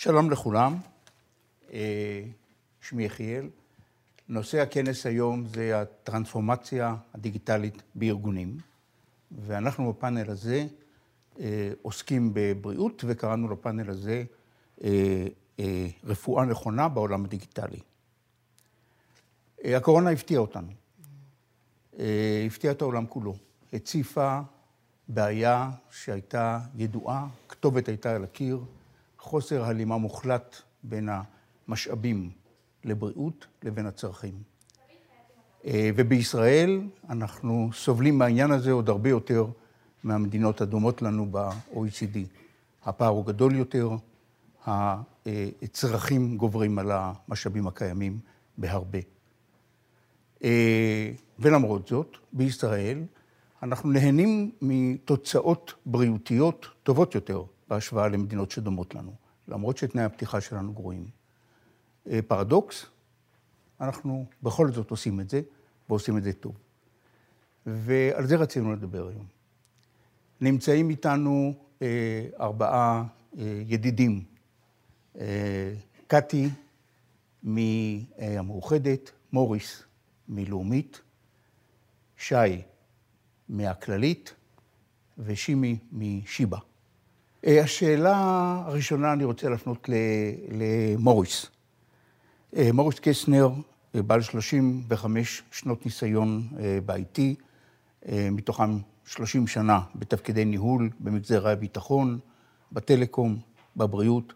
שלום לכולם, אה, שמי יחיאל. נושא הכנס היום זה הטרנספורמציה הדיגיטלית בארגונים, ואנחנו בפאנל הזה אה, עוסקים בבריאות, וקראנו לפאנל הזה אה, רפואה נכונה בעולם הדיגיטלי. הקורונה הפתיעה אותנו, הפתיעה את העולם כולו, הציפה בעיה שהייתה ידועה, כתובת הייתה על הקיר, חוסר הלימה מוחלט בין המשאבים לבריאות לבין הצרכים. אה, ובישראל אנחנו סובלים מהעניין הזה עוד הרבה יותר מהמדינות הדומות לנו ב-OECD. הפער הוא גדול יותר, הצרכים גוברים על המשאבים הקיימים בהרבה. אה, ולמרות זאת, בישראל אנחנו נהנים מתוצאות בריאותיות טובות יותר בהשוואה למדינות שדומות לנו, למרות שתנאי הפתיחה שלנו גרועים. אה, פרדוקס, אנחנו בכל זאת עושים את זה, ועושים את זה טוב. ועל זה רצינו לדבר היום. נמצאים איתנו אה, ארבעה אה, ידידים. אה, קטי מהמאוחדת, מוריס מלאומית, שי מהכללית ושימי משיבא. אה, השאלה הראשונה אני רוצה להפנות למוריס. אה, מוריס קסנר, אה, בעל 35 שנות ניסיון ב-IT, מתוכם 30 שנה בתפקידי ניהול במגזרי הביטחון, בטלקום, בבריאות.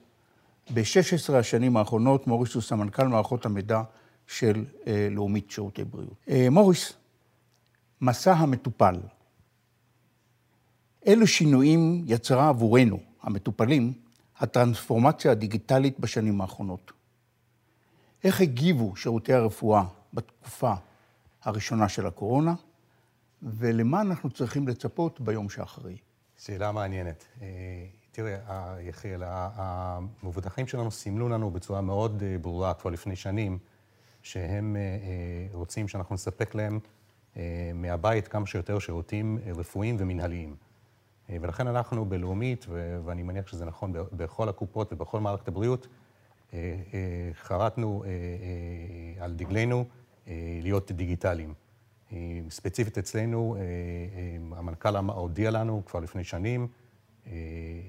ב-16 השנים האחרונות מוריס הוא סמנכ"ל מערכות המידע של לאומית שירותי בריאות. מוריס, מסע המטופל. אילו שינויים יצרה עבורנו, המטופלים, הטרנספורמציה הדיגיטלית בשנים האחרונות? איך הגיבו שירותי הרפואה בתקופה הראשונה של הקורונה, ולמה אנחנו צריכים לצפות ביום שאחרי? שאלה מעניינת. אה, תראה, יחיאל, המבוטחים שלנו סימלו לנו בצורה מאוד אה, ברורה כבר לפני שנים, שהם אה, רוצים שאנחנו נספק להם מהבית כמה שיותר שירותים רפואיים ומנהליים. אה, ולכן אנחנו בלאומית, ואני מניח שזה נכון בכל הקופות ובכל מערכת הבריאות, אה, אה, חרטנו על דגלנו להיות דיגיטליים. ספציפית אצלנו, המנכ"ל הודיע לנו כבר לפני שנים,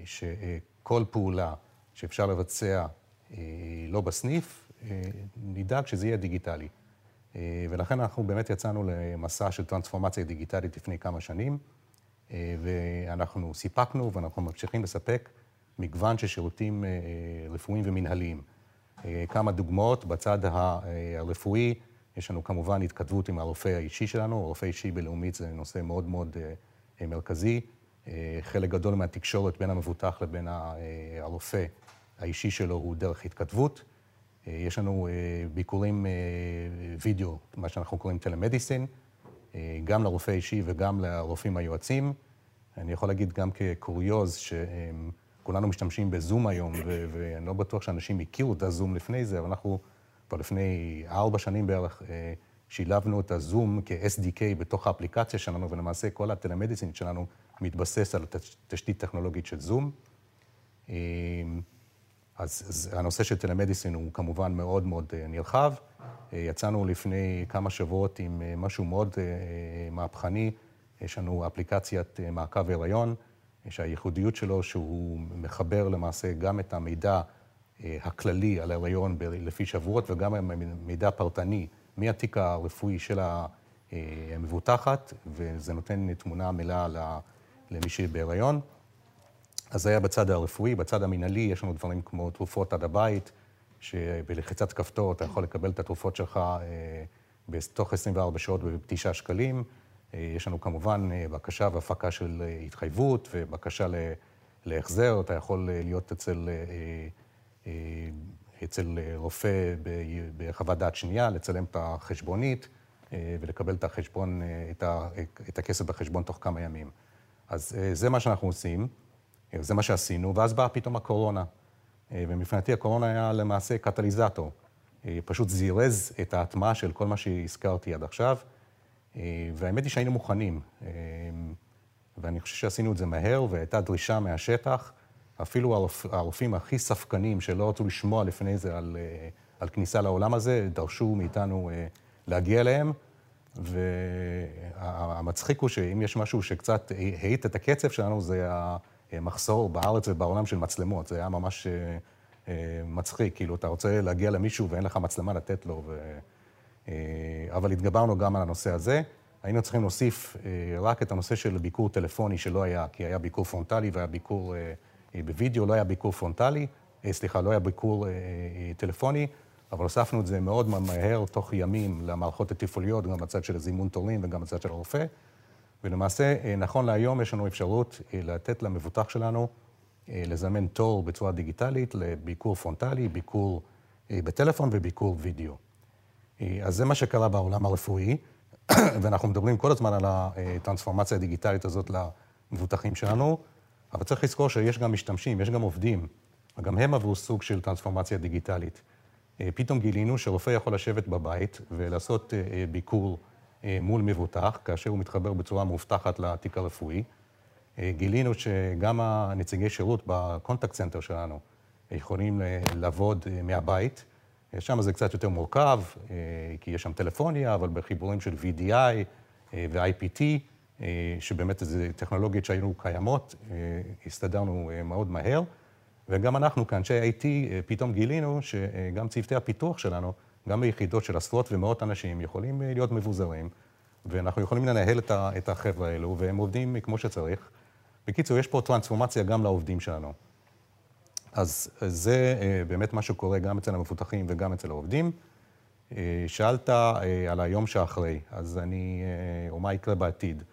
שכל פעולה שאפשר לבצע לא בסניף, נדאג שזה יהיה דיגיטלי. ולכן אנחנו באמת יצאנו למסע של טרנספורמציה דיגיטלית לפני כמה שנים. אה, ואנחנו סיפקנו ואנחנו ממשיכים לספק מגוון של שירותים אה, רפואיים ומנהליים. אה, כמה דוגמאות, בצד הרפואי, יש לנו כמובן התכתבות עם הרופא האישי שלנו, הרופא האישי בלאומית זה נושא מאוד מאוד מרכזי. חלק גדול מהתקשורת בין המבוטח לבין הרופא האישי שלו הוא דרך התכתבות. יש לנו ביקורים וידאו, מה שאנחנו קוראים טלמדיסין. גם לרופא האישי וגם לרופאים היועצים. אני יכול להגיד גם כקוריוז, שכולנו משתמשים בזום היום, ואני לא בטוח שאנשים הכירו את הזום לפני זה, אבל אנחנו כבר לפני ארבע שנים בערך אה, שילבנו את הזום כ-SDK בתוך האפליקציה שלנו, ולמעשה כל הטלמדיסין שלנו מתבסס על תשתית טכנולוגית של זום. אה, אז הנושא של טלמדיסין הוא כמובן מאוד מאוד אה, נרחב. יצאנו לפני כמה שבועות עם אה, משהו מאוד אה, מהפכני. יש לנו אפליקציית אה, מעקב הריון, שהייחודיות שלו שהוא מחבר למעשה גם את המידע הכללי על הריון לפי שבועות וגם מידע פרטני מהתיק הרפואי של המבוטחת, וזה נותן תמונה מלאה למי שבהריון. אז זה היה בצד הרפואי, בצד המינהלי יש לנו דברים כמו תרופות עד הבית, שבלחיצת כפתור אתה יכול לקבל את התרופות שלך אה, בתוך 24 שעות ב-9 שקלים. אה, יש לנו כמובן אה, בקשה והפקה של התחייבות ובקשה להחזר. אתה יכול להיות אצל, אצל רופא בחוות דעת שנייה, לצלם את החשבונית ולקבל את החשבון, את הכסף בחשבון תוך כמה ימים. אז זה מה שאנחנו עושים, זה מה שעשינו, ואז באה פתאום הקורונה. אה, ומבחינתי הקורונה היה למעשה קטליזטור. אה, פשוט זירז את ההטמעה של כל מה שהזכרתי עד עכשיו, אה, והאמת היא שהיינו מוכנים. ואני חושב שעשינו את זה מהר, והייתה דרישה מהשטח, אפילו הרופאים הכי ספקנים, שלא רצו לשמוע לפני זה על, על כניסה לעולם הזה, דרשו מאיתנו להגיע אליהם. והמצחיק הוא שאם יש משהו שקצת האיט את הקצב שלנו, זה המחסור בארץ ובעולם של מצלמות. זה היה ממש מצחיק, כאילו, אתה רוצה להגיע למישהו ואין לך מצלמה לתת לו. ו... אבל התגברנו גם על הנושא הזה. היינו צריכים להוסיף רק את הנושא של ביקור טלפוני שלא היה, כי היה ביקור פרונטלי והיה ביקור בווידאו, לא היה ביקור פרונטלי, סליחה, לא היה ביקור טלפוני, אבל הוספנו את זה מאוד מהר, תוך ימים, למערכות התפעוליות, גם בצד של זימון תורים וגם בצד של הרופא. ולמעשה, נכון להיום יש לנו אפשרות לתת למבוטח שלנו לזמן תור בצורה דיגיטלית לביקור פרונטלי, ביקור בטלפון וביקור וידאו. אז זה מה שקרה בעולם הרפואי. ואנחנו מדברים כל הזמן על הטרנספורמציה הדיגיטלית הזאת למבוטחים שלנו, אבל צריך לזכור שיש גם משתמשים, יש גם עובדים, וגם הם עברו סוג של טרנספורמציה דיגיטלית. אה, פתאום גילינו שרופא יכול לשבת בבית ולעשות אה, ביקור אה, מול מבוטח, כאשר הוא מתחבר בצורה מאובטחת לתיק הרפואי. גילינו שגם הנציגי שירות ב contact center שלנו יכולים לעבוד מהבית. שם זה קצת יותר מורכב, אה, כי יש שם טלפוניה, אבל בחיבורים של VDI אה, ו-IPT, אה, שבאמת זה טכנולוגיות שהיו קיימות, הסתדרנו מאוד מהר. וגם אנחנו, כאנשי IT, פתאום גילינו שגם צוותי הפיתוח שלנו, גם ביחידות של עשרות ומאות אנשים, יכולים להיות מבוזרים, ואנחנו יכולים לנהל את החבר'ה האלו, והם עובדים כמו שצריך. בקיצור, יש פה טרנספורמציה גם לעובדים שלנו. אז זה אה, באמת מה שקורה גם אצל המפותחים וגם אצל העובדים. אה, שאלת אה, על היום שאחרי, אז אני, או מה יקרה בעתיד.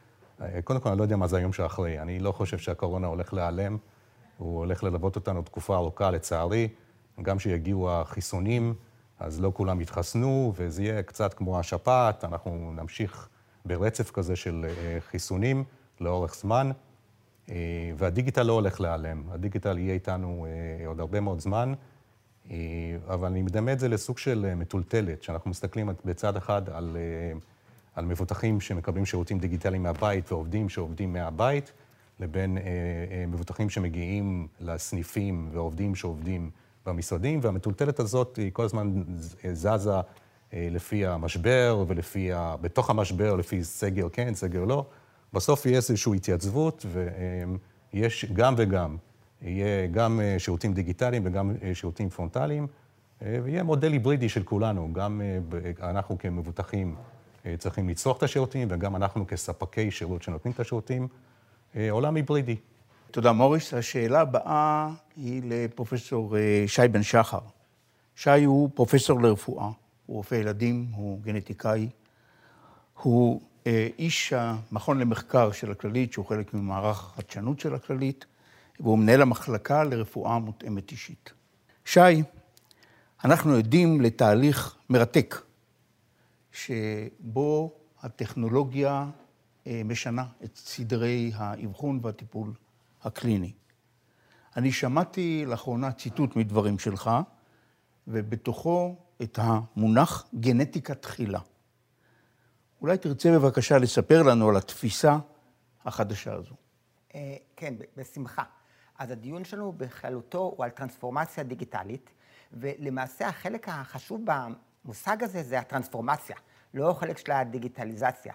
קודם כל, אני לא יודע מה זה היום שאחרי. אני לא חושב שהקורונה הולך להיעלם, הוא הולך ללוות אותנו תקופה ארוכה, לצערי. גם כשיגיעו החיסונים, אז לא כולם יתחסנו, וזה יהיה קצת כמו השפעת, אנחנו נמשיך ברצף כזה של חיסונים לאורך זמן. אה, והדיגיטל לא הולך להיעלם, הדיגיטל יהיה איתנו אה, עוד הרבה מאוד זמן, אה, אבל אני מדמה את זה לסוג של מטולטלת, שאנחנו מסתכלים בצד אחד על, על מבוטחים שמקבלים שירותים דיגיטליים מהבית ועובדים שעובדים מהבית, לבין מבוטחים שמגיעים לסניפים ועובדים שעובדים במשרדים, והמטולטלת הזאת היא כל הזמן זזה לפי המשבר ולפי, ה... בתוך המשבר, לפי סגר כן, סגר לא. בסוף יהיה איזושהי התייצבות, ויש גם וגם. יהיה גם אה, שירותים דיגיטליים וגם אה, שירותים פרונטליים, אה, ויהיה מודל היברידי של כולנו. גם אנחנו כמבוטחים צריכים לצרוך את השירותים, וגם אנחנו כספקי שירות שנותנים את השירותים. עולם היברידי. תודה, מוריס. השאלה הבאה היא לפרופסור שי בן שחר. שי הוא פרופסור לרפואה, הוא רופא ילדים, הוא גנטיקאי, הוא אה, איש המכון למחקר של הכללית, שהוא חלק ממערך החדשנות של הכללית, והוא מנהל המחלקה לרפואה מותאמת אישית. שי, אנחנו עדים לתהליך מרתק, שבו הטכנולוגיה אה, משנה את סדרי האבחון והטיפול הקליני. אני שמעתי לאחרונה ציטוט מדברים שלך, ובתוכו את המונח גנטיקה תחילה. אולי תרצה בבקשה לספר לנו על התפיסה החדשה הזו. אה, כן, בשמחה. אז הדיון שלנו בכללותו הוא על טרנספורמציה דיגיטלית, ולמעשה החלק החשוב במושג הזה זה הטרנספורמציה, לא החלק של הדיגיטליזציה.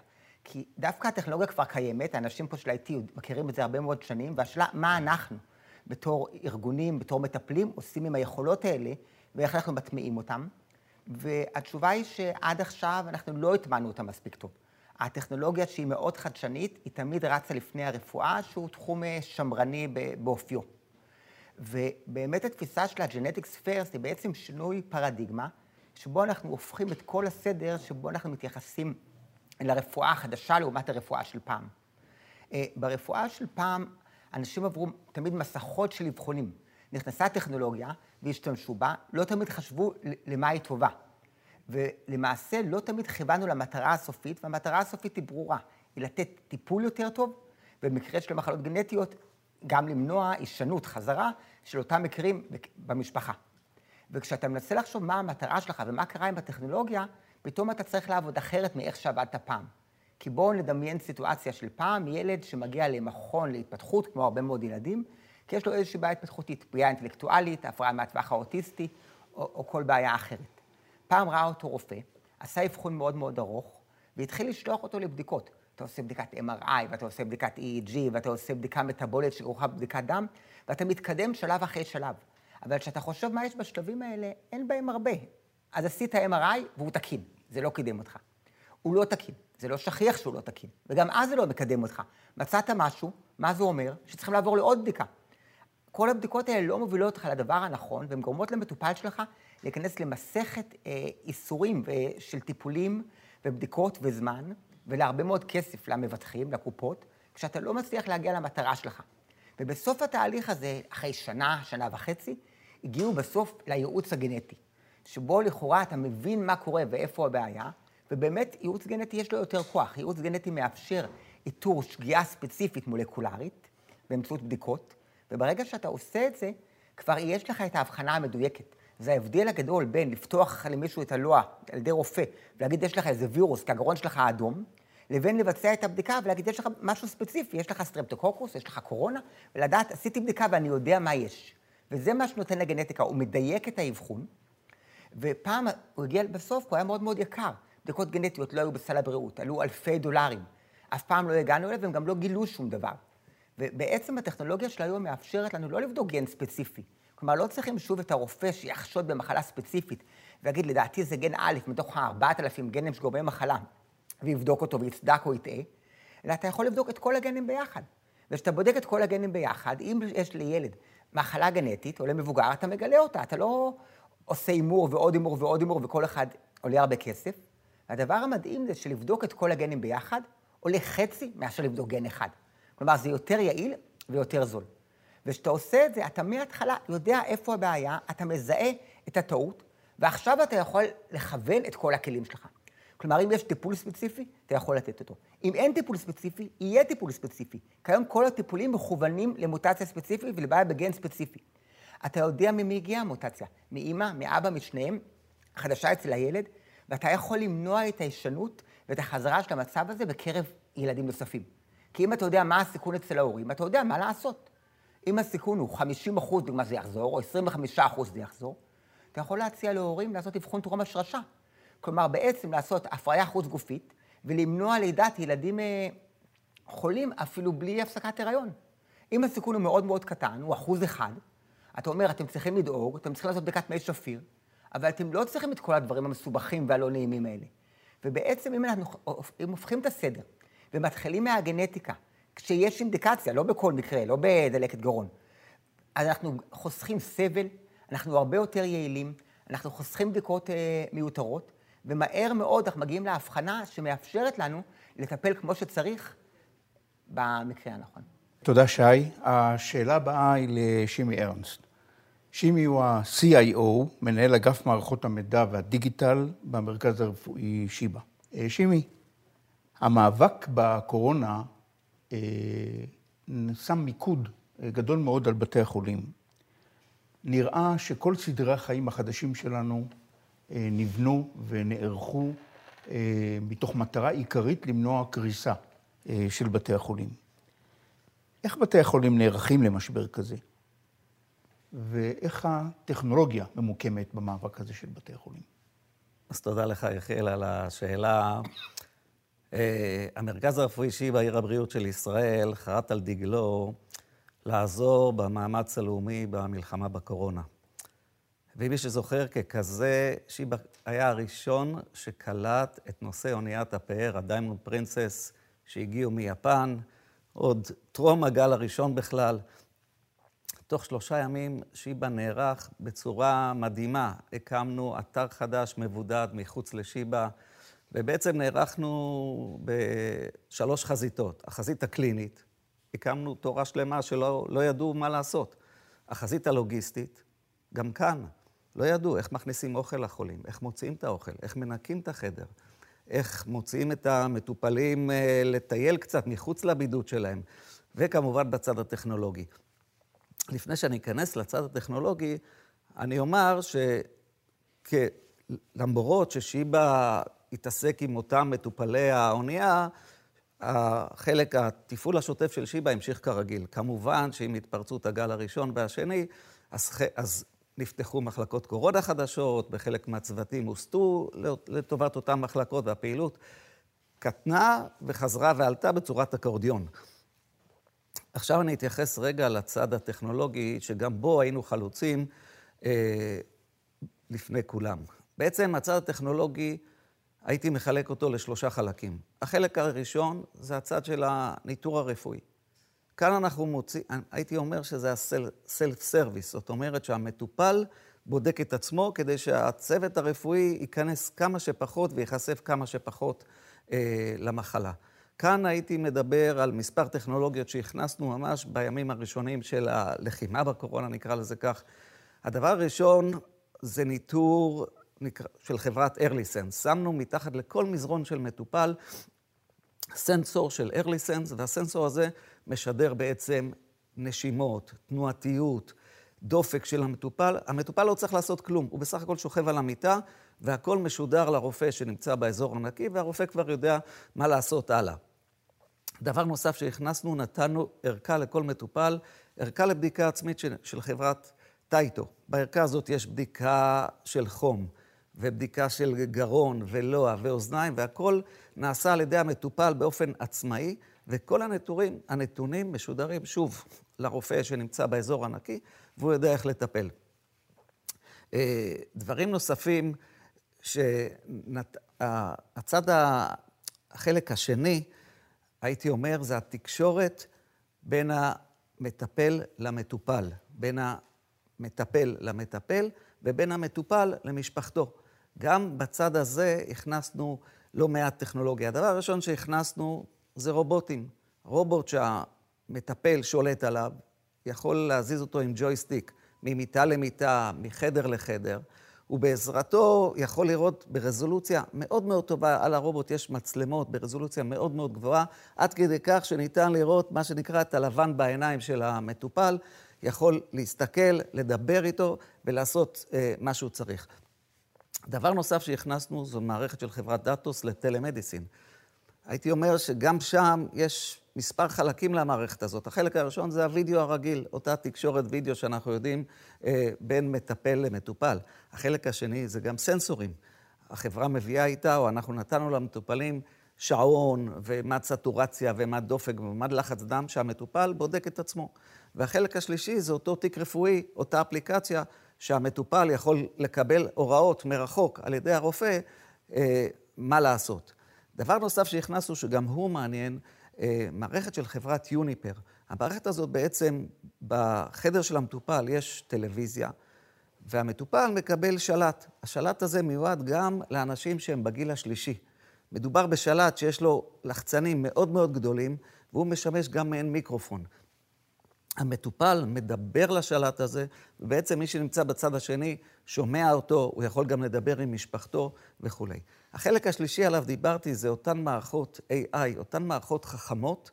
כי דווקא הטכנולוגיה כבר קיימת, האנשים פה של IT מכירים את זה הרבה מאוד שנים, והשאלה, מה אנחנו, בתור ארגונים, בתור מטפלים, עושים עם היכולות האלה, ואיך אנחנו מטמיעים אותם. והתשובה היא שעד עכשיו אנחנו לא הטמענו אותה מספיק טוב. הטכנולוגיה שהיא מאוד חדשנית, היא תמיד רצה לפני הרפואה, שהוא תחום אה, שמרני באופיו. ובאמת התפיסה של הג'נטיקס פרסט היא בעצם שינוי פרדיגמה, שבו אנחנו הופכים את כל הסדר שבו אנחנו מתייחסים לרפואה החדשה לעומת הרפואה של פעם. אה, ברפואה של פעם, אנשים עברו תמיד מסכות של אבחונים. נכנסה טכנולוגיה והשתמשו בה, לא תמיד חשבו למה היא טובה. ולמעשה לא תמיד כיוונו למטרה הסופית, והמטרה הסופית היא ברורה, היא לתת טיפול יותר טוב, ובמקרה של מחלות גנטיות, גם למנוע הישנות, חזרה, של אותם מקרים במשפחה. וכשאתה מנסה לחשוב מה המטרה שלך ומה קרה עם הטכנולוגיה, פתאום אתה צריך לעבוד אחרת מאיך שעבדת פעם. כי בואו נדמיין סיטואציה של פעם, ילד שמגיע למכון להתפתחות, כמו הרבה מאוד ילדים, כי יש לו איזושהי בעיה התפתחותית, פגיעה אינטלקטואלית, הפרעה מהטווח האוטיסטי, או, או כל בעיה אחרת. פעם ראה אותו רופא, עשה אבחון מאוד מאוד ארוך, והתחיל לשלוח אותו לבדיקות. אתה עושה בדיקת MRI, ואתה עושה בדיקת EEG, ואתה עושה בדיקה מטבולית שכרוכה בבדיקת דם, ואתה מתקדם שלב אחרי שלב. אבל כשאתה חושב מה יש בשלבים האלה, אין בהם הרבה. אז עשית MRI והוא תקין, זה לא קידם אותך. הוא לא תקין, זה לא שכיח שהוא לא תקין, וגם אז זה לא מקדם אותך. מצאת משהו, מה זה אומר? שצריכים לעבור לעוד בדיקה. כל הבדיקות האלה לא מובילות אותך לדבר הנכון, והן גורמות למטופל שלך להיכנס למסכת אה, איסורים אה, של טיפולים ובדיקות וזמן, ולהרבה מאוד כסף למבטחים, לקופות, כשאתה לא מצליח להגיע למטרה שלך. ובסוף התהליך הזה, אחרי שנה, שנה וחצי, הגיעו בסוף לייעוץ הגנטי, שבו לכאורה אתה מבין מה קורה ואיפה הבעיה, ובאמת ייעוץ גנטי יש לו יותר כוח. ייעוץ גנטי מאפשר איתור שגיאה ספציפית מולקולרית באמצעות בדיקות, וברגע שאתה עושה את זה, כבר יש לך את ההבחנה המדויקת. זה ההבדל הגדול בין לפתוח למישהו את הלוע על ידי רופא ולהגיד, יש לך איזה וירוס, כי הגרון שלך אדום, לבין לבצע את הבדיקה ולהגיד, יש לך משהו ספציפי, יש לך סטרפטוקוקוס, יש לך קורונה, ולדעת, עשיתי בדיקה ואני יודע מה יש. וזה מה שנותן לגנטיקה, הוא מדייק את האבחון, ופעם הוא הגיע בסוף, הוא היה מאוד מאוד יקר. בדיקות גנטיות לא היו בסל הבריאות, עלו אלפי דולרים. אף פעם לא הגענו אליהם והם גם לא גילו שום דבר. ובעצם הטכנולוגיה של היום מאפשרת לנו לא לבדוק גן ספציפי. כלומר, לא צריכים שוב את הרופא שיחשוד במחלה ספציפית ויגיד, לדעתי זה גן א' מתוך ה-4,000 גנים שגורמי מחלה, ויבדוק אותו ויצדק או יטעה, אלא אתה יכול לבדוק את כל הגנים ביחד. וכשאתה בודק את כל הגנים ביחד, אם יש לילד מחלה גנטית או למבוגר, אתה מגלה אותה. אתה לא עושה הימור ועוד הימור ועוד הימור, וכל אחד עולה הרבה כסף. והדבר המדהים זה שלבדוק את כל הגנים ביחד עולה חצי מאשר לבדוק גן אחד. כלומר, זה יותר יעיל ויותר זול. וכשאתה עושה את זה, אתה מההתחלה יודע איפה הבעיה, אתה מזהה את הטעות, ועכשיו אתה יכול לכוון את כל הכלים שלך. כלומר, אם יש טיפול ספציפי, אתה יכול לתת אותו. אם אין טיפול ספציפי, יהיה טיפול ספציפי. כיום כל הטיפולים מכוונים למוטציה ספציפית ולבעיה בגן ספציפי. אתה יודע ממי הגיעה המוטציה, מאימא, מאבא, משניהם, חדשה אצל הילד, ואתה יכול למנוע את הישנות ואת החזרה של המצב הזה בקרב ילדים נוספים. כי אם אתה יודע מה הסיכון אצל ההורים, אתה יודע מה לעשות. אם הסיכון הוא 50 אחוז, דוגמה זה יחזור, או 25 אחוז זה יחזור, אתה יכול להציע להורים לעשות אבחון טרום השרשה. כלומר, בעצם לעשות הפריה חוץ גופית ולמנוע לידת ילדים אה, חולים אפילו בלי הפסקת הריון. אם הסיכון הוא מאוד מאוד קטן, הוא אחוז אחד, אתה אומר, אתם צריכים לדאוג, אתם צריכים לעשות בדיקת מי שפיר, אבל אתם לא צריכים את כל הדברים המסובכים והלא נעימים האלה. ובעצם אם אנחנו אם הופכים את הסדר ומתחילים מהגנטיקה, כשיש אינדיקציה, לא בכל מקרה, לא בדלקת גרון, אז אנחנו חוסכים סבל, אנחנו הרבה יותר יעילים, אנחנו חוסכים בדיקות אה, מיותרות, ומהר מאוד אנחנו מגיעים להבחנה שמאפשרת לנו לטפל כמו שצריך במקרה הנכון. תודה, שי. השאלה הבאה היא לשימי ארנסט. שימי הוא ה-CIO, מנהל אגף מערכות המידע והדיגיטל במרכז הרפואי שיבא. אה, שימי, המאבק בקורונה אה, שם מיקוד אה, גדול מאוד על בתי החולים. נראה שכל סדרי החיים החדשים שלנו נבנו ונערכו מתוך מטרה עיקרית למנוע קריסה של בתי החולים. איך בתי החולים נערכים למשבר כזה? ואיך הטכנולוגיה ממוקמת במאבק הזה של בתי החולים. אז תודה לך, יחיאל, על השאלה. אה, המרכז הרפואי שיבא, עיר הבריאות של ישראל, חרט על דגלו לעזור במאמץ הלאומי במלחמה בקורונה. ומי שזוכר, ככזה, שיבא היה הראשון שקלט את נושא אוניית הפאר, הדיימונד פרינסס, שהגיעו מיפן, עוד טרום הגל הראשון בכלל. תוך שלושה ימים שיבא נערך בצורה מדהימה. הקמנו אתר חדש, מבודד, מחוץ לשיבא, ובעצם נערכנו בשלוש חזיתות. החזית הקלינית, הקמנו תורה שלמה שלא לא ידעו מה לעשות. החזית הלוגיסטית, גם כאן, לא ידעו איך מכניסים אוכל לחולים, איך מוציאים את האוכל, איך מנקים את החדר, איך מוציאים את המטופלים אה, לטייל קצת מחוץ לבידוד שלהם, וכמובן בצד הטכנולוגי. לפני שאני אכנס לצד הטכנולוגי, אני אומר שלמרות ששיבא התעסק עם אותם מטופלי האונייה, החלק, התפעול השוטף של שיבא המשיך כרגיל. כמובן שעם התפרצות הגל הראשון והשני, אז, אז נפתחו מחלקות קורונה חדשות, בחלק מהצוותים הוסטו לטובת אותן מחלקות, והפעילות קטנה וחזרה ועלתה בצורת אקורדיון. עכשיו אני אתייחס רגע לצד הטכנולוגי, שגם בו היינו חלוצים אה, לפני כולם. בעצם הצד הטכנולוגי, הייתי מחלק אותו לשלושה חלקים. החלק הראשון זה הצד של הניטור הרפואי. כאן אנחנו מוצאים, הייתי אומר שזה ה self service, זאת אומרת שהמטופל בודק את עצמו כדי שהצוות הרפואי ייכנס כמה שפחות וייחשף כמה שפחות אה, למחלה. כאן הייתי מדבר על מספר טכנולוגיות שהכנסנו ממש בימים הראשונים של הלחימה בקורונה, נקרא לזה כך. הדבר הראשון זה ניטור של חברת EarlySense. שמנו מתחת לכל מזרון של מטופל סנסור של ארליסנס, והסנסור הזה משדר בעצם נשימות, תנועתיות, דופק של המטופל. המטופל לא צריך לעשות כלום, הוא בסך הכל שוכב על המיטה, והכל משודר לרופא שנמצא באזור הנקי, והרופא כבר יודע מה לעשות הלאה. דבר נוסף שהכנסנו, נתנו ערכה לכל מטופל, ערכה לבדיקה עצמית של, של חברת טייטו. בערכה הזאת יש בדיקה של חום, ובדיקה של גרון ולוע ואוזניים, והכל נעשה על ידי המטופל באופן עצמאי, וכל הנתונים, הנתונים משודרים שוב לרופא שנמצא באזור הנקי, והוא יודע איך לטפל. אה, דברים נוספים, שהצד, החלק השני, הייתי אומר, זה התקשורת בין המטפל למטופל, בין המטפל למטפל ובין המטופל למשפחתו. גם בצד הזה הכנסנו לא מעט טכנולוגיה. הדבר הראשון שהכנסנו זה רובוטים. רובוט שהמטפל שולט עליו, יכול להזיז אותו עם ג'ויסטיק ממיטה למיטה, מחדר לחדר, ובעזרתו יכול לראות ברזולוציה מאוד מאוד טובה, על הרובוט יש מצלמות ברזולוציה מאוד מאוד גבוהה, עד כדי כך שניתן לראות מה שנקרא את הלבן בעיניים של המטופל, יכול להסתכל, לדבר איתו ולעשות אה, מה שהוא צריך. דבר נוסף שהכנסנו זו מערכת של חברת דאטוס לטלמדיסין. הייתי אומר שגם שם יש מספר חלקים למערכת הזאת. החלק הראשון זה הווידאו הרגיל, אותה תקשורת וידאו שאנחנו יודעים אה, בין מטפל למטופל. החלק השני זה גם סנסורים. החברה מביאה איתה, או אנחנו נתנו למטופלים שעון, ומד סטורציה, ומד דופק, ומד לחץ דם, שהמטופל בודק את עצמו. והחלק השלישי זה אותו תיק רפואי, אותה אפליקציה שהמטופל יכול לקבל הוראות מרחוק על ידי הרופא אה, מה לעשות. דבר נוסף שהכנסנו, שגם הוא מעניין, מערכת של חברת יוניפר. המערכת הזאת בעצם, בחדר של המטופל יש טלוויזיה, והמטופל מקבל שלט. השלט הזה מיועד גם לאנשים שהם בגיל השלישי. מדובר בשלט שיש לו לחצנים מאוד מאוד גדולים, והוא משמש גם מעין מיקרופון. המטופל מדבר לשלט הזה, ובעצם מי שנמצא בצד השני שומע אותו, הוא יכול גם לדבר עם משפחתו וכולי. החלק השלישי עליו דיברתי זה אותן מערכות AI, אותן מערכות חכמות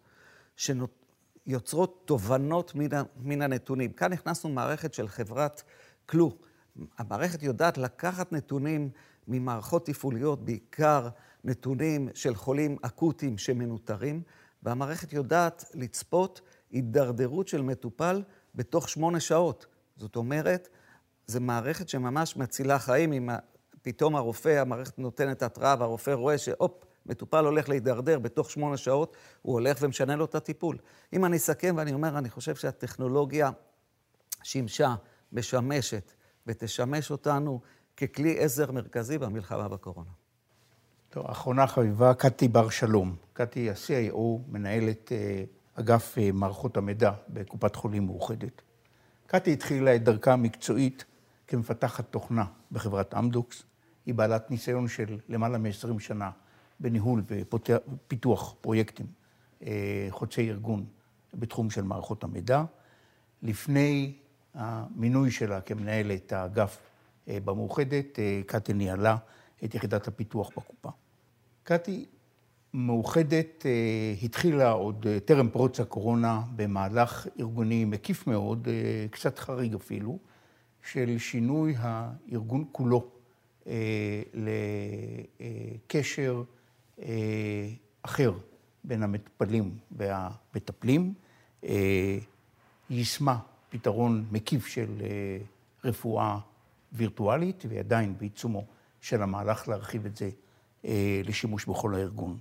שיוצרות תובנות מן הנתונים. כאן הכנסנו מערכת של חברת קלו. המערכת יודעת לקחת נתונים ממערכות תפעוליות, בעיקר נתונים של חולים אקוטיים שמנוטרים, והמערכת יודעת לצפות הידרדרות של מטופל בתוך שמונה שעות. זאת אומרת, זו מערכת שממש מצילה חיים. אם פתאום הרופא, המערכת נותנת התראה והרופא רואה שהופ, מטופל הולך להידרדר בתוך שמונה שעות, הוא הולך ומשנה לו את הטיפול. אם אני אסכם ואני אומר, אני חושב שהטכנולוגיה שימשה, משמשת ותשמש אותנו ככלי עזר מרכזי במלחמה בקורונה. טוב, אחרונה חביבה, קטי בר שלום. קטי ה-CIO, מנהלת אה, אגף אה, מערכות המידע בקופת חולים מאוחדת. קטי התחילה את דרכה המקצועית כמפתחת תוכנה בחברת אמדוקס. היא בעלת ניסיון של למעלה מ-20 שנה בניהול ופיתוח פרויקטים אה, חוצי ארגון בתחום של מערכות המידע. לפני המינוי שלה כמנהלת האגף אה, במאוחדת, קטי ניהלה את יחידת הפיתוח בקופה. קטי מאוחדת אה, התחילה עוד אה, טרם פרוץ הקורונה במהלך ארגוני מקיף מאוד, אה, קצת חריג אפילו, של שינוי הארגון כולו לקשר אחר בין המטופלים והמטפלים, יישמה פתרון מקיף של רפואה וירטואלית, והיא עדיין בעיצומו של המהלך להרחיב את זה לשימוש בכל הארגון.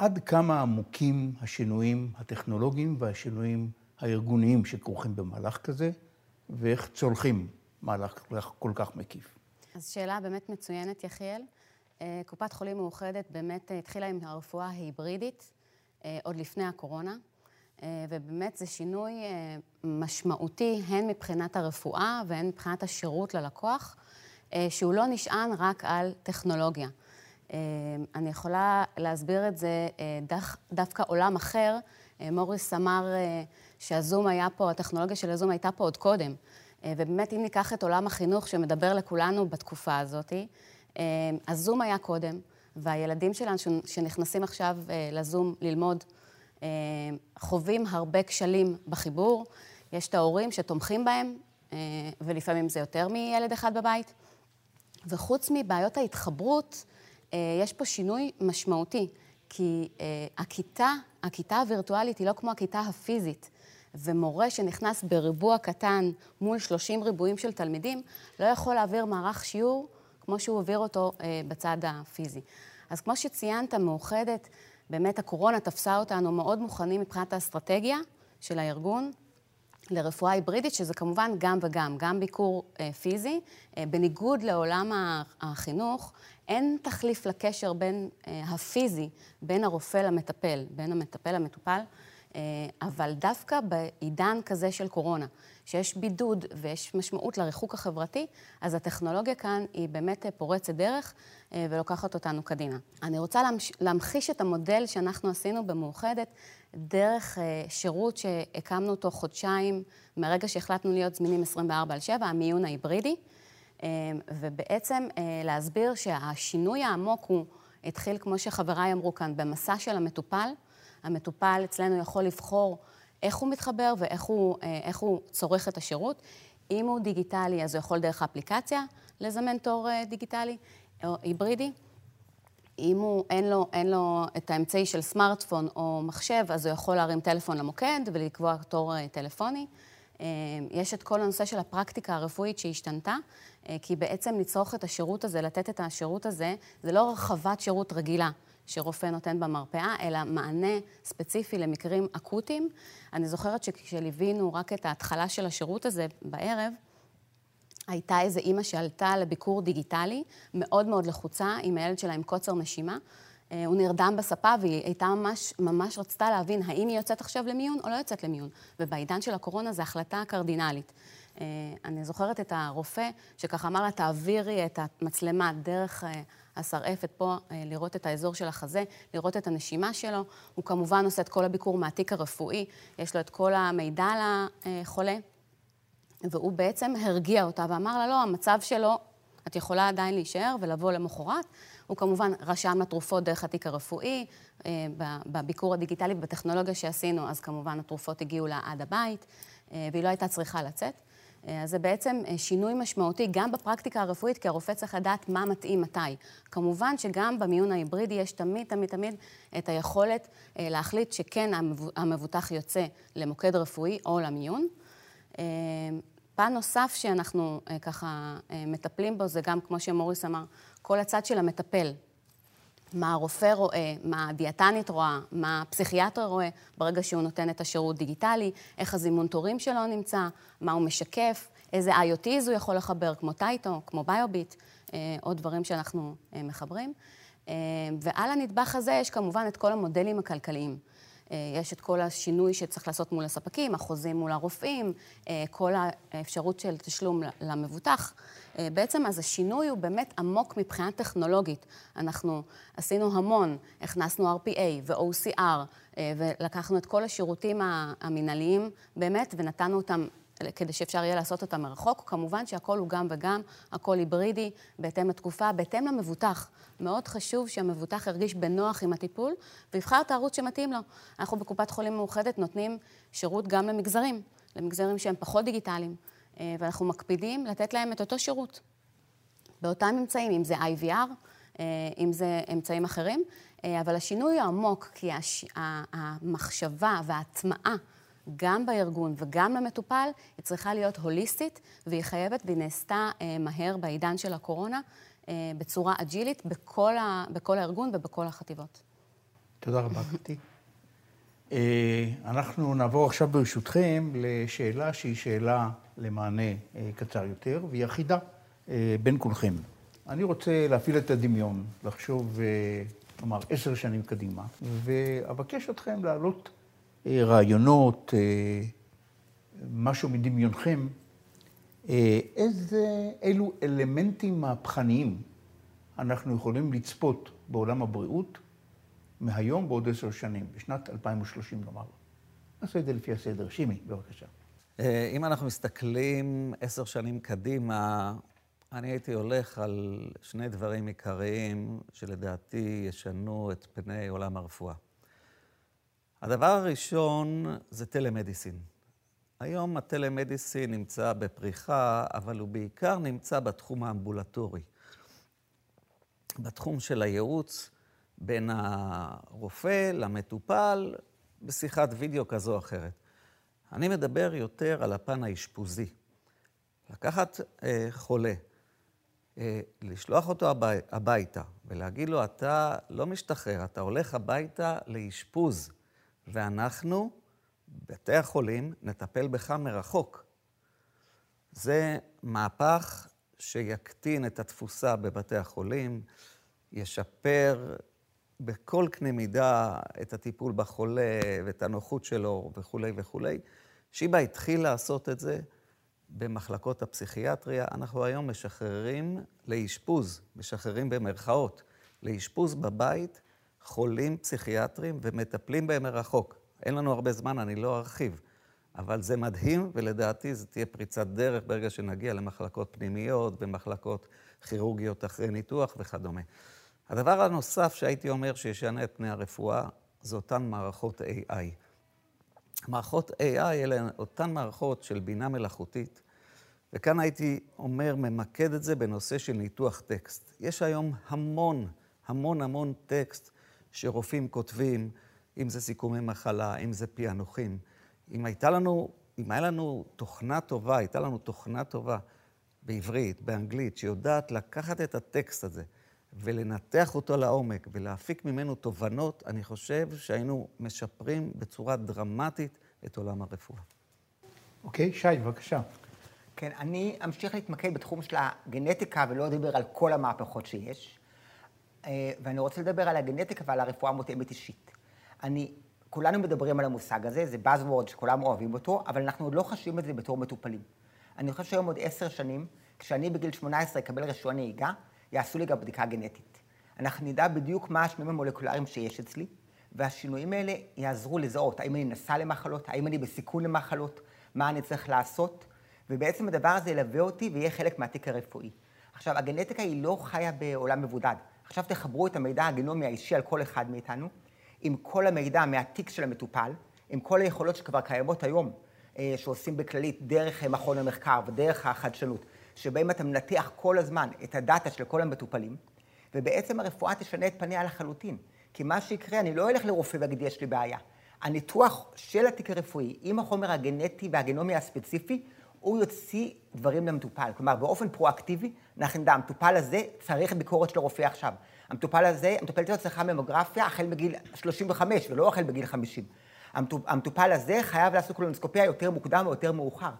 עד כמה עמוקים השינויים הטכנולוגיים והשינויים הארגוניים שכרוכים במהלך כזה, ואיך צולחים מהלך כל כך מקיף. אז שאלה באמת מצוינת, יחיאל. אה, קופת חולים מאוחדת באמת התחילה עם הרפואה ההיברידית אה, עוד לפני הקורונה, אה, ובאמת זה שינוי משמעותי הן מבחינת הרפואה והן מבחינת השירות ללקוח, שהוא לא נשען רק על טכנולוגיה. אני יכולה להסביר את זה דו, דווקא עולם אחר. מוריס אמר שהזום היה פה, הטכנולוגיה של הזום הייתה פה עוד קודם. ובאמת, אם ניקח את עולם החינוך שמדבר לכולנו בתקופה הזאת, הזום היה קודם, והילדים שלנו שנכנסים עכשיו לזום ללמוד, חווים הרבה כשלים בחיבור. יש את ההורים שתומכים בהם, ולפעמים זה יותר מילד אחד בבית. וחוץ מבעיות ההתחברות, יש פה שינוי משמעותי, כי הכיתה, הכיתה הווירטואלית היא לא כמו הכיתה הפיזית. ומורה שנכנס בריבוע קטן מול 30 ריבועים של תלמידים, לא יכול להעביר מערך שיעור כמו שהוא העביר אותו אה, בצד הפיזי. אז כמו שציינת, מאוחדת, באמת הקורונה תפסה אותנו מאוד מוכנים מבחינת האסטרטגיה של הארגון. לרפואה היברידית, שזה כמובן גם וגם, גם ביקור אה, פיזי. אה, בניגוד לעולם החינוך, אין תחליף לקשר בין אה, הפיזי, בין הרופא למטפל, בין המטפל למטופל. אה, אבל דווקא בעידן כזה של קורונה, שיש בידוד ויש משמעות לריחוק החברתי, אז הטכנולוגיה כאן היא באמת פורצת דרך אה, ולוקחת אותנו קדימה. אני רוצה להמחיש את המודל שאנחנו עשינו במאוחדת דרך אה, שירות שהקמנו אותו חודשיים מהרגע שהחלטנו להיות זמינים 24 על 7, המיון ההיברידי, ובעצם להסביר שהשינוי העמוק הוא התחיל, כמו שחבריי אמרו כאן, במסע של המטופל. המטופל אצלנו יכול לבחור איך הוא מתחבר ואיך הוא, אה, הוא צורך את השירות. אם הוא דיגיטלי, אז הוא יכול דרך האפליקציה לזמן תור אה, דיגיטלי או היברידי. אם הוא, אין לו, אין לו את האמצעי של סמארטפון או מחשב, אז הוא יכול להרים טלפון למוקד ולקבוע תור אה, טלפוני. יש את כל הנושא של הפרקטיקה הרפואית שהשתנתה, כי בעצם לצרוך את השירות הזה, לתת את השירות הזה, זה לא רחבת שירות רגילה. שרופא נותן במרפאה, אלא מענה ספציפי למקרים אקוטיים. אני זוכרת שכשליווינו רק את ההתחלה של השירות הזה בערב, הייתה איזו אימא שעלתה לביקור דיגיטלי, מאוד מאוד לחוצה, עם הילד שלה עם קוצר נשימה. אה, הוא נרדם בספה והיא הייתה ממש, ממש רצתה להבין האם היא יוצאת עכשיו למיון או לא יוצאת למיון. ובעידן של הקורונה זו החלטה קרדינלית. אה, אני זוכרת את הרופא שככה אמר לה, תעבירי את המצלמה דרך אה, השרעפת פה, לראות את האזור של החזה, לראות את הנשימה שלו. הוא כמובן עושה את כל הביקור מהתיק הרפואי, יש לו את כל המידע על החולה, והוא בעצם הרגיע אותה ואמר לה, לא, המצב שלו, את יכולה עדיין להישאר ולבוא למחרת. הוא כמובן רשם לתרופות דרך התיק הרפואי, אה, בביקור הדיגיטלי ובטכנולוגיה שעשינו, אז כמובן התרופות הגיעו לה עד הבית, אה, והיא לא הייתה צריכה לצאת. אה, אז זה בעצם שינוי משמעותי גם בפרקטיקה הרפואית, כי הרופא צריך לדעת מה מתאים מתי. כמובן שגם במיון ההיברידי יש תמיד, תמיד, תמיד את היכולת להחליט שכן המבוטח יוצא למוקד רפואי או למיון. פן נוסף שאנחנו ככה מטפלים בו זה גם, כמו שמוריס אמר, כל הצד של המטפל. מה הרופא רואה, מה הדיאטנית רואה, מה הפסיכיאטר רואה ברגע שהוא נותן את השירות דיגיטלי, איך הזימון תורים שלו נמצא, מה הוא משקף, איזה IoTs הוא יכול לחבר, כמו טייטו, כמו ביוביט, אה, עוד דברים שאנחנו אה, מחברים. אה, ועל הנדבך הזה יש כמובן את כל המודלים הכלכליים. יש את כל השינוי שצריך לעשות מול הספקים, החוזים מול הרופאים, כל האפשרות של תשלום למבוטח. בעצם אז השינוי הוא באמת עמוק מבחינה טכנולוגית. אנחנו עשינו המון, הכנסנו RPA ו-OCR, ולקחנו את כל השירותים המינהליים באמת, ונתנו אותם כדי שאפשר יהיה לעשות אותה מרחוק. כמובן שהכל הוא גם וגם, הכל היברידי, בהתאם לתקופה, בהתאם למבוטח. מאוד חשוב שהמבוטח ירגיש בנוח עם הטיפול, ויבחר את הערוץ שמתאים לו. אנחנו בקופת חולים מאוחדת נותנים שירות גם למגזרים, למגזרים שהם פחות דיגיטליים, אה, ואנחנו מקפידים לתת להם את אותו שירות. באותם אמצעים, אם זה IVR, אה, אם זה אמצעים אחרים, אבל השינוי הוא עמוק, כי הש... המחשבה וההטמעה גם בארגון וגם למטופל, היא צריכה להיות הוליסטית, והיא חייבת, והיא נעשתה מהר בעידן של הקורונה, בצורה אג'ילית בכל, ה... בכל הארגון ובכל החטיבות. תודה רבה, גברתי. אנחנו נעבור עכשיו ברשותכם לשאלה שהיא שאלה למענה קצר יותר, והיא אחידה בין כולכם. אני רוצה להפעיל את הדמיון, לחשוב, נאמר, עשר שנים קדימה, ואבקש אתכם להעלות רעיונות, משהו מדמיונכם, איזה, אילו אלמנטים מהפכניים אנחנו יכולים לצפות בעולם הבריאות מהיום בעוד עשר שנים, בשנת 2030 נאמר. נעשה את זה לפי הסדר. שימי, בבקשה. אם אנחנו מסתכלים עשר שנים קדימה, אני הייתי הולך על שני דברים עיקריים שלדעתי ישנו את פני עולם הרפואה. הדבר הראשון זה טלמדיסין. היום הטלמדיסין נמצא בפריחה, אבל הוא בעיקר נמצא בתחום האמבולטורי. בתחום של הייעוץ בין הרופא למטופל, בשיחת וידאו כזו או אחרת. אני מדבר יותר על הפן האשפוזי. לקחת אה, חולה, אה, לשלוח אותו הבי, הביתה ולהגיד לו, אתה לא משתחרר, אתה הולך הביתה לאשפוז, ואנחנו, בתי החולים, נטפל בך מרחוק. זה מהפך שיקטין את התפוסה בבתי החולים, ישפר בכל קנה מידה את הטיפול בחולה ואת הנוחות שלו וכולי וכולי. שיבא התחיל לעשות את זה במחלקות הפסיכיאטריה. אנחנו היום משחררים לאשפוז, משחררים במרכאות, לאשפוז בבית חולים פסיכיאטרים ומטפלים בהם מרחוק. אין לנו הרבה זמן, אני לא ארחיב. אבל זה מדהים, ולדעתי זו תהיה פריצת דרך ברגע שנגיע למחלקות פנימיות ומחלקות כירורגיות אחרי ניתוח וכדומה. הדבר הנוסף שהייתי אומר שישנה את פני הרפואה, זה אותן מערכות AI. מערכות AI אלה אותן מערכות של בינה מלאכותית, וכאן הייתי אומר, ממקד את זה בנושא של ניתוח טקסט. יש היום המון, המון המון טקסט שרופאים כותבים, אם זה סיכומי מחלה, אם זה פענוחים. אם הייתה לנו, אם היה לנו תוכנה טובה, הייתה לנו תוכנה טובה בעברית, באנגלית, שיודעת לקחת את הטקסט הזה, ולנתח אותו לעומק ולהפיק ממנו תובנות, אני חושב שהיינו משפרים בצורה דרמטית את עולם הרפואה. אוקיי, שי, בבקשה. כן, אני אמשיך להתמקד בתחום של הגנטיקה ולא אדבר על כל המהפכות שיש. אה, ואני רוצה לדבר על הגנטיקה ועל הרפואה המותאמת אישית. אני, כולנו מדברים על המושג הזה, זה Buzzword שכולם אוהבים אותו, אבל אנחנו עוד לא חשים את זה בתור מטופלים. אני חושב שהיום עוד עשר שנים, כשאני בגיל 18 אקבל רישיון נהיגה, יעשו לי גם בדיקה גנטית. אנחנו נדע בדיוק מה השינויים המולקולריים שיש אצלי, והשינויים האלה יעזרו לזהות האם אני נשא למחלות, האם אני בסיכון למחלות, מה אני צריך לעשות, ובעצם הדבר הזה ילווה אותי ויהיה חלק מהתיק הרפואי. עכשיו, הגנטיקה היא לא חיה בעולם מבודד. עכשיו תחברו את המידע הגנומי האישי על כל אחד מאיתנו, עם כל המידע מהתיק של המטופל, עם כל היכולות שכבר קיימות היום, אה, שעושים בכללית דרך מכון המחקר ודרך החדשנות. שבהם אתה מנתח כל הזמן את הדאטה של כל המטופלים, ובעצם הרפואה תשנה את פניה לחלוטין. כי מה שיקרה, אני לא אלך לרופא ואגיד, יש לי בעיה. הניתוח של התיק הרפואי עם החומר הגנטי והגנומי הספציפי, הוא יוציא דברים למטופל. כלומר, באופן פרואקטיבי, אנחנו נדע, המטופל הזה צריך ביקורת של הרופא עכשיו. המטופל הזה, המטופלת הזאת צריכה ממוגרפיה החל בגיל 35 ולא החל בגיל 50. המטופל הזה חייב לעשות קולונוסקופיה יותר מוקדם או יותר מאוחר.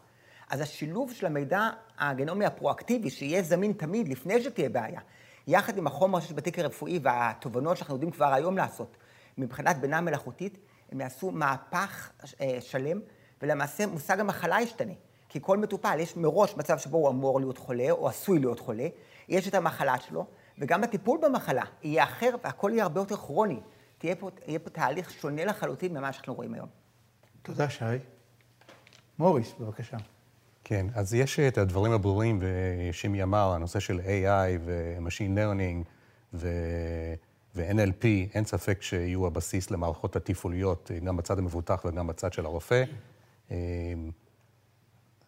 אז השילוב של המידע הגנומי הפרואקטיבי, שיהיה זמין תמיד לפני שתהיה בעיה, יחד עם החומר שיש בתיק הרפואי והתובנות שאנחנו יודעים כבר היום לעשות, מבחינת בינה מלאכותית, הם יעשו מהפך אה, שלם, ולמעשה מושג המחלה ישתנה. כי כל מטופל, יש מראש מצב שבו הוא אמור להיות חולה, או עשוי להיות חולה, יש את המחלה שלו, וגם הטיפול במחלה יהיה אחר, והכל יהיה הרבה יותר כרוני. תהיה פה, יהיה פה תהליך שונה לחלוטין ממה שאנחנו רואים היום. תודה, שי. מוריס, בבקשה. כן, אז יש את הדברים הברורים, ושימי אמר, הנושא של AI ו-Machine Learning ו-NLP, אין ספק שיהיו הבסיס למערכות התפעוליות, גם בצד המבוטח וגם בצד של הרופא.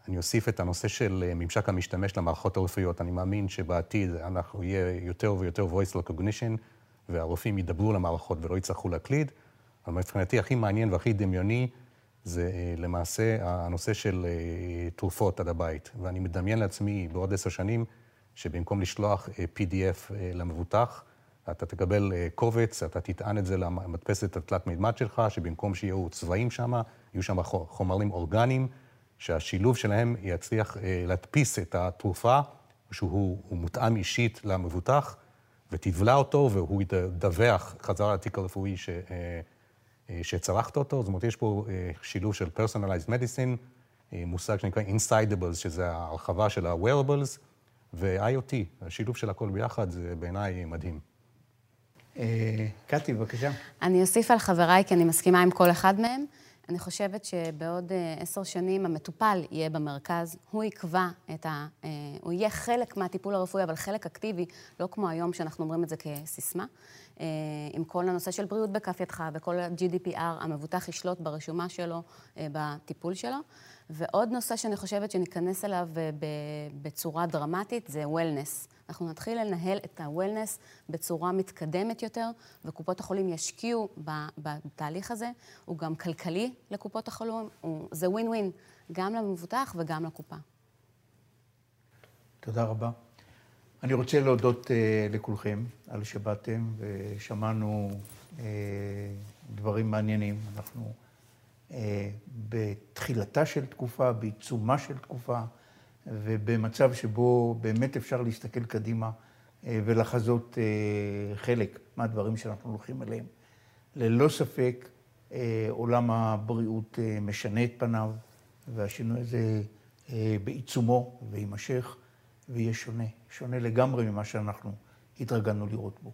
אני אוסיף את הנושא של ממשק המשתמש למערכות הרפואיות. אני מאמין שבעתיד אנחנו יהיה יותר ויותר voice recognition, והרופאים ידברו למערכות ולא יצטרכו להקליד. אבל מבחינתי הכי מעניין והכי דמיוני זה אה, למעשה הנושא של אה, תרופות עד הבית. ואני מדמיין לעצמי בעוד עשר שנים, שבמקום לשלוח אה, PDF למבוטח, אתה תקבל קובץ, אתה תטען את זה למדפסת התלת מימד שלך, שבמקום שיהיו צבעים שם, יהיו שם חומרים אורגניים, שהשילוב שלהם יצליח להדפיס את התרופה, שהוא מותאם אישית למבוטח, ותבלע אותו, והוא ידווח חזרה לתיק הרפואי ש... אה, שצרכת אותו, זאת אומרת, יש פה אה, שילוב של Personalized Medicine, אה, מושג שנקרא Insidables, שזה ההרחבה של ה-Wearables, ו-IoT, השילוב של הכל ביחד, זה בעיניי מדהים. קטי, בבקשה. אני אוסיף על חבריי, כי אני מסכימה עם כל אחד מהם. אני חושבת שבעוד עשר שנים המטופל יהיה במרכז, הוא יקבע את ה... הוא יהיה חלק מהטיפול הרפואי, אבל חלק אקטיבי, לא כמו היום שאנחנו אומרים את זה כסיסמה. אה, עם כל הנושא של בריאות בכף ידך וכל ה-GDPR, המבוטח ישלוט ברשומה שלו, אה, בטיפול שלו. ועוד נושא שאני חושבת שניכנס אליו אה, בצורה דרמטית זה וולנס. אנחנו נתחיל לנהל את ה-Wellness בצורה מתקדמת יותר, וקופות החולים ישקיעו בתהליך הזה. הוא גם כלכלי לקופות החולים, זה ווין ווין, גם למבוטח וגם לקופה. תודה רבה. אני רוצה להודות uh, לכולכם על שבאתם ושמענו uh, דברים מעניינים. אנחנו uh, בתחילתה של תקופה, בעיצומה של תקופה, ובמצב שבו באמת אפשר להסתכל קדימה ולחזות חלק מהדברים שאנחנו הולכים אליהם. ללא ספק, עולם הבריאות משנה את פניו, והשינוי הזה בעיצומו ויימשך. ויהיה שונה, שונה לגמרי ממה שאנחנו התרגלנו לראות בו.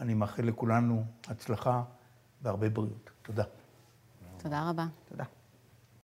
אני מאחל לכולנו הצלחה והרבה בריאות. תודה. תודה רבה. תודה.